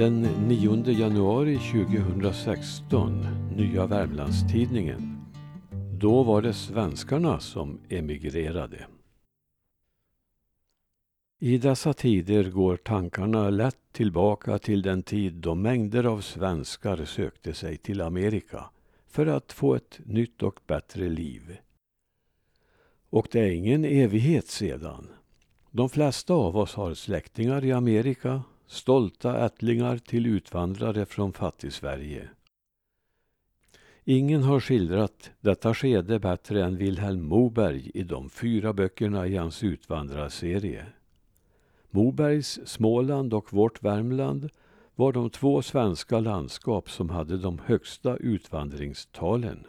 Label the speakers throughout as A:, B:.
A: Den 9 januari 2016, Nya Värmlandstidningen. Då var det svenskarna som emigrerade. I dessa tider går tankarna lätt tillbaka till den tid då mängder av svenskar sökte sig till Amerika för att få ett nytt och bättre liv. Och det är ingen evighet sedan. De flesta av oss har släktingar i Amerika, stolta ättlingar till utvandrare från fattigsverige. Ingen har skildrat detta skede bättre än Vilhelm Moberg i de fyra böckerna i hans utvandrarserie. Mobergs Småland och vårt Värmland var de två svenska landskap som hade de högsta utvandringstalen.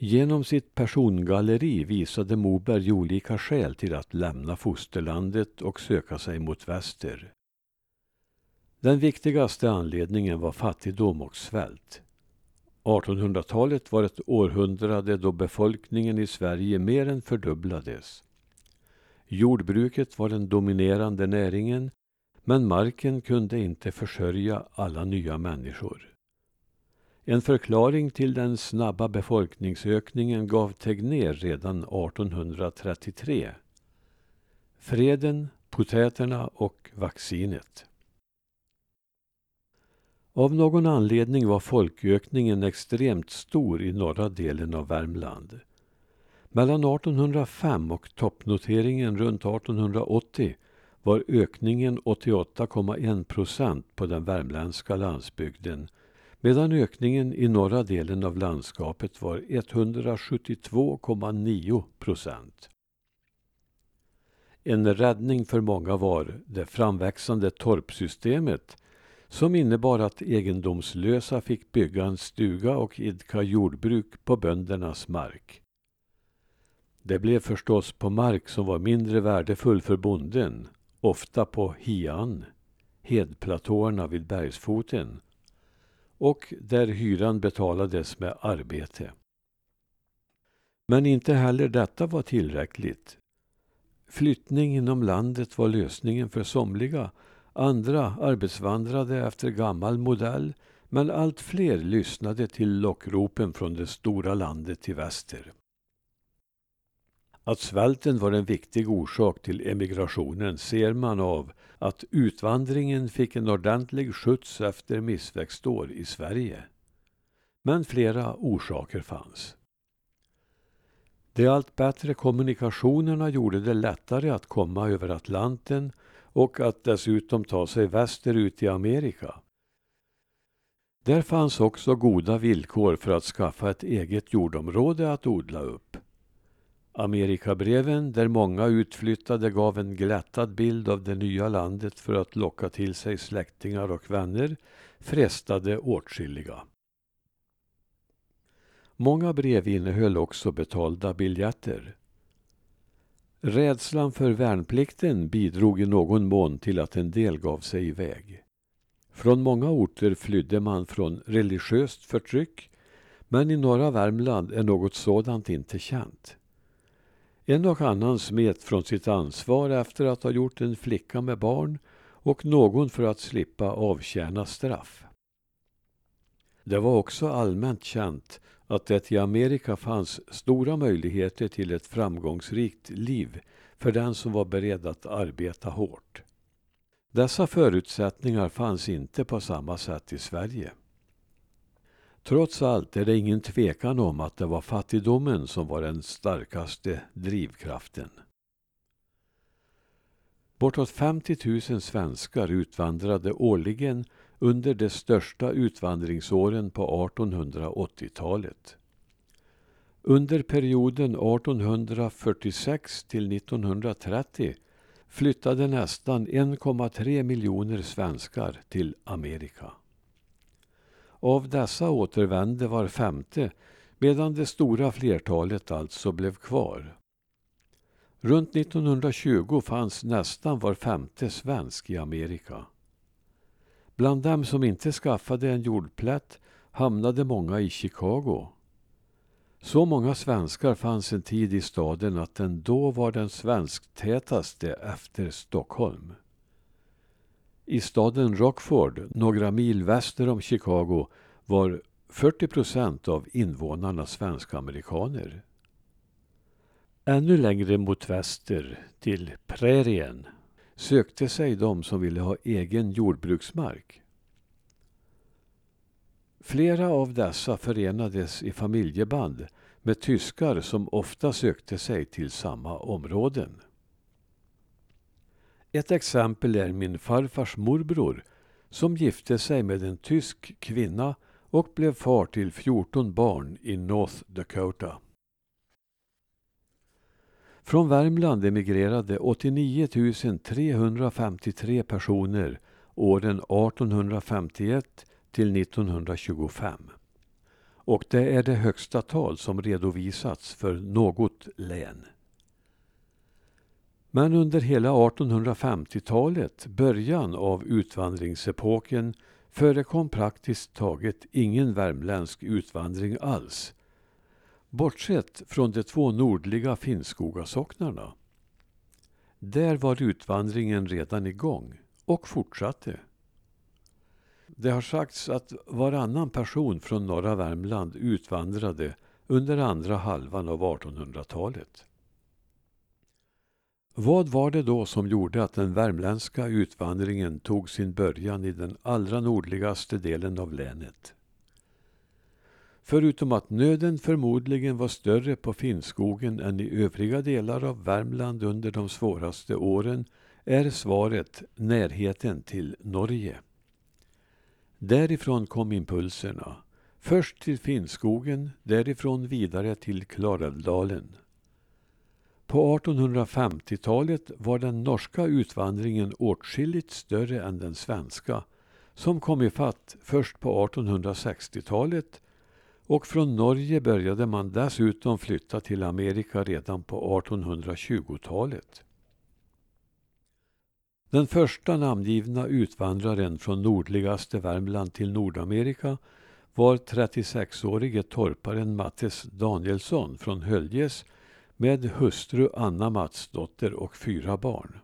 A: Genom sitt persongalleri visade Moberg olika skäl till att lämna fosterlandet och söka sig mot väster. Den viktigaste anledningen var fattigdom och svält. 1800-talet var ett århundrade då befolkningen i Sverige mer än fördubblades. Jordbruket var den dominerande näringen men marken kunde inte försörja alla nya människor. En förklaring till den snabba befolkningsökningen gav Tegnér redan 1833. Freden, potäterna och vaccinet. Av någon anledning var folkökningen extremt stor i norra delen av Värmland. Mellan 1805 och toppnoteringen runt 1880 var ökningen 88,1 procent på den värmländska landsbygden medan ökningen i norra delen av landskapet var 172,9 procent. En räddning för många var det framväxande torpsystemet som innebar att egendomslösa fick bygga en stuga och idka jordbruk på böndernas mark. Det blev förstås på mark som var mindre värdefull för bonden, ofta på hian, hedplatåerna vid bergsfoten, och där hyran betalades med arbete. Men inte heller detta var tillräckligt. Flyttning inom landet var lösningen för somliga, andra arbetsvandrade efter gammal modell men allt fler lyssnade till lockropen från det stora landet i väster. Att svälten var en viktig orsak till emigrationen ser man av att utvandringen fick en ordentlig skjuts efter missväxtår i Sverige. Men flera orsaker fanns. De allt bättre kommunikationerna gjorde det lättare att komma över Atlanten och att dessutom ta sig västerut i Amerika. Där fanns också goda villkor för att skaffa ett eget jordområde att odla upp. Amerikabreven, där många utflyttade gav en glättad bild av det nya landet för att locka till sig släktingar och vänner, frestade åtskilliga. Många brev innehöll också betalda biljetter. Rädslan för värnplikten bidrog i någon mån till att en del gav sig iväg. Från många orter flydde man från religiöst förtryck men i norra Värmland är något sådant inte känt. En och annan smet från sitt ansvar efter att ha gjort en flicka med barn och någon för att slippa avtjäna straff. Det var också allmänt känt att det i Amerika fanns stora möjligheter till ett framgångsrikt liv för den som var beredd att arbeta hårt. Dessa förutsättningar fanns inte på samma sätt i Sverige. Trots allt är det ingen tvekan om att det var fattigdomen som var den starkaste drivkraften. Bortåt 50 000 svenskar utvandrade årligen under de största utvandringsåren på 1880-talet. Under perioden 1846 till 1930 flyttade nästan 1,3 miljoner svenskar till Amerika. Av dessa återvände var femte medan det stora flertalet alltså blev kvar. Runt 1920 fanns nästan var femte svensk i Amerika. Bland dem som inte skaffade en jordplätt hamnade många i Chicago. Så många svenskar fanns en tid i staden att den då var den svensktätaste efter Stockholm. I staden Rockford, några mil väster om Chicago, var 40 procent av invånarna svensk-amerikaner. Ännu längre mot väster, till prärien, sökte sig de som ville ha egen jordbruksmark. Flera av dessa förenades i familjeband med tyskar som ofta sökte sig till samma områden. Ett exempel är min farfars morbror som gifte sig med en tysk kvinna och blev far till 14 barn i North Dakota. Från Värmland emigrerade 89 353 personer åren 1851 till 1925. Och det är det högsta tal som redovisats för något län. Men under hela 1850-talet, början av utvandringsepoken, förekom praktiskt taget ingen värmländsk utvandring alls. Bortsett från de två nordliga Finnskogasocknarna. Där var utvandringen redan igång och fortsatte. Det har sagts att varannan person från norra Värmland utvandrade under andra halvan av 1800-talet. Vad var det då som gjorde att den värmländska utvandringen tog sin början i den allra nordligaste delen av länet? Förutom att nöden förmodligen var större på Finnskogen än i övriga delar av Värmland under de svåraste åren är svaret närheten till Norge. Därifrån kom impulserna. Först till Finnskogen, därifrån vidare till Klarälvdalen. På 1850-talet var den norska utvandringen åtskilligt större än den svenska, som kom ifatt först på 1860-talet och från Norge började man dessutom flytta till Amerika redan på 1820-talet. Den första namngivna utvandraren från nordligaste Värmland till Nordamerika var 36-årige torparen Mattes Danielsson från Höljes med hustru Anna Matsdotter och fyra barn.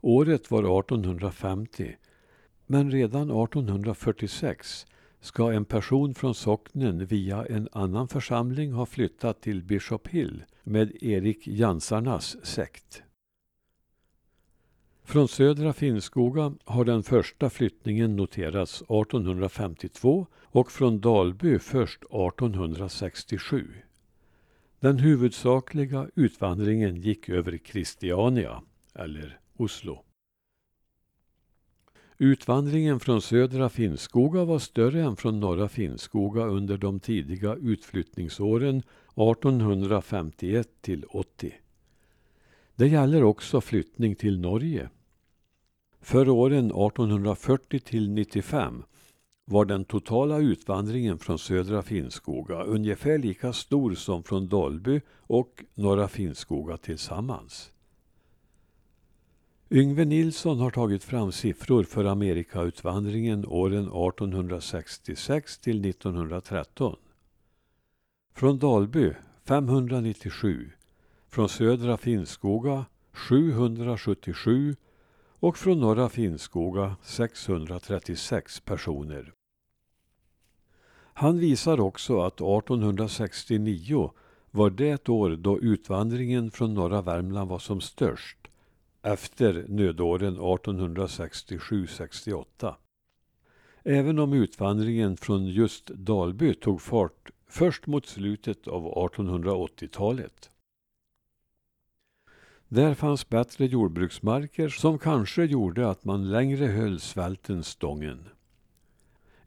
A: Året var 1850 men redan 1846 ska en person från socknen via en annan församling ha flyttat till Bishop Hill med Erik Jansarnas sekt. Från södra Finnskoga har den första flyttningen noterats 1852 och från Dalby först 1867. Den huvudsakliga utvandringen gick över Christiania, eller Oslo. Utvandringen från södra Finnskoga var större än från norra Finnskoga under de tidiga utflyttningsåren 1851 till 80. Det gäller också flyttning till Norge. För åren 1840 till 95 var den totala utvandringen från södra Finnskoga ungefär lika stor som från Dolby och norra Finnskoga tillsammans. Yngve Nilsson har tagit fram siffror för Amerikautvandringen åren 1866 till 1913. Från Dalby 597, från södra Finnskoga 777 och från norra Finnskoga 636 personer. Han visar också att 1869 var det år då utvandringen från norra Värmland var som störst efter nödåren 1867-68. Även om utvandringen från just Dalby tog fart först mot slutet av 1880-talet. Där fanns bättre jordbruksmarker som kanske gjorde att man längre höll svälten stången.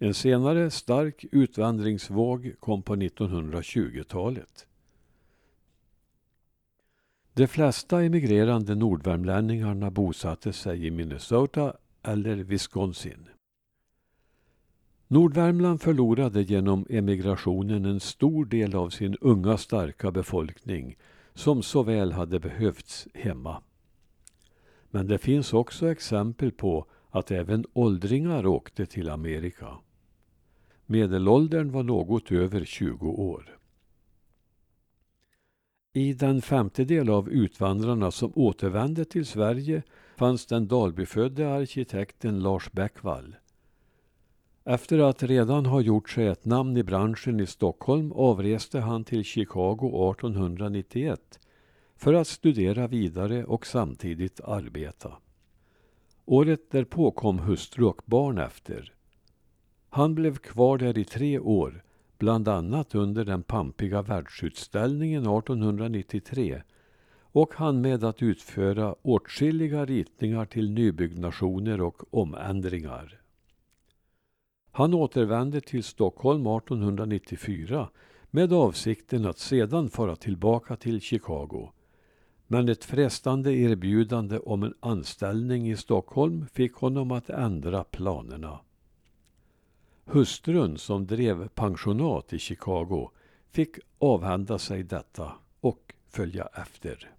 A: En senare stark utvandringsvåg kom på 1920-talet. De flesta emigrerande nordvärmlänningarna bosatte sig i Minnesota eller Wisconsin. Nordvärmland förlorade genom emigrationen en stor del av sin unga starka befolkning som så väl hade behövts hemma. Men det finns också exempel på att även åldringar åkte till Amerika. Medelåldern var något över 20 år. I den femtedel av utvandrarna som återvände till Sverige fanns den Dalbyfödde arkitekten Lars Bäckvall. Efter att redan ha gjort sig ett namn i branschen i Stockholm avreste han till Chicago 1891 för att studera vidare och samtidigt arbeta. Året därpå kom hustru och barn efter. Han blev kvar där i tre år, bland annat under den pampiga världsutställningen 1893 och han med att utföra åtskilliga ritningar till nybyggnationer och omändringar. Han återvände till Stockholm 1894 med avsikten att sedan fara tillbaka till Chicago. Men ett frestande erbjudande om en anställning i Stockholm fick honom att ändra planerna. Hustrun som drev pensionat i Chicago fick avhända sig detta och följa efter.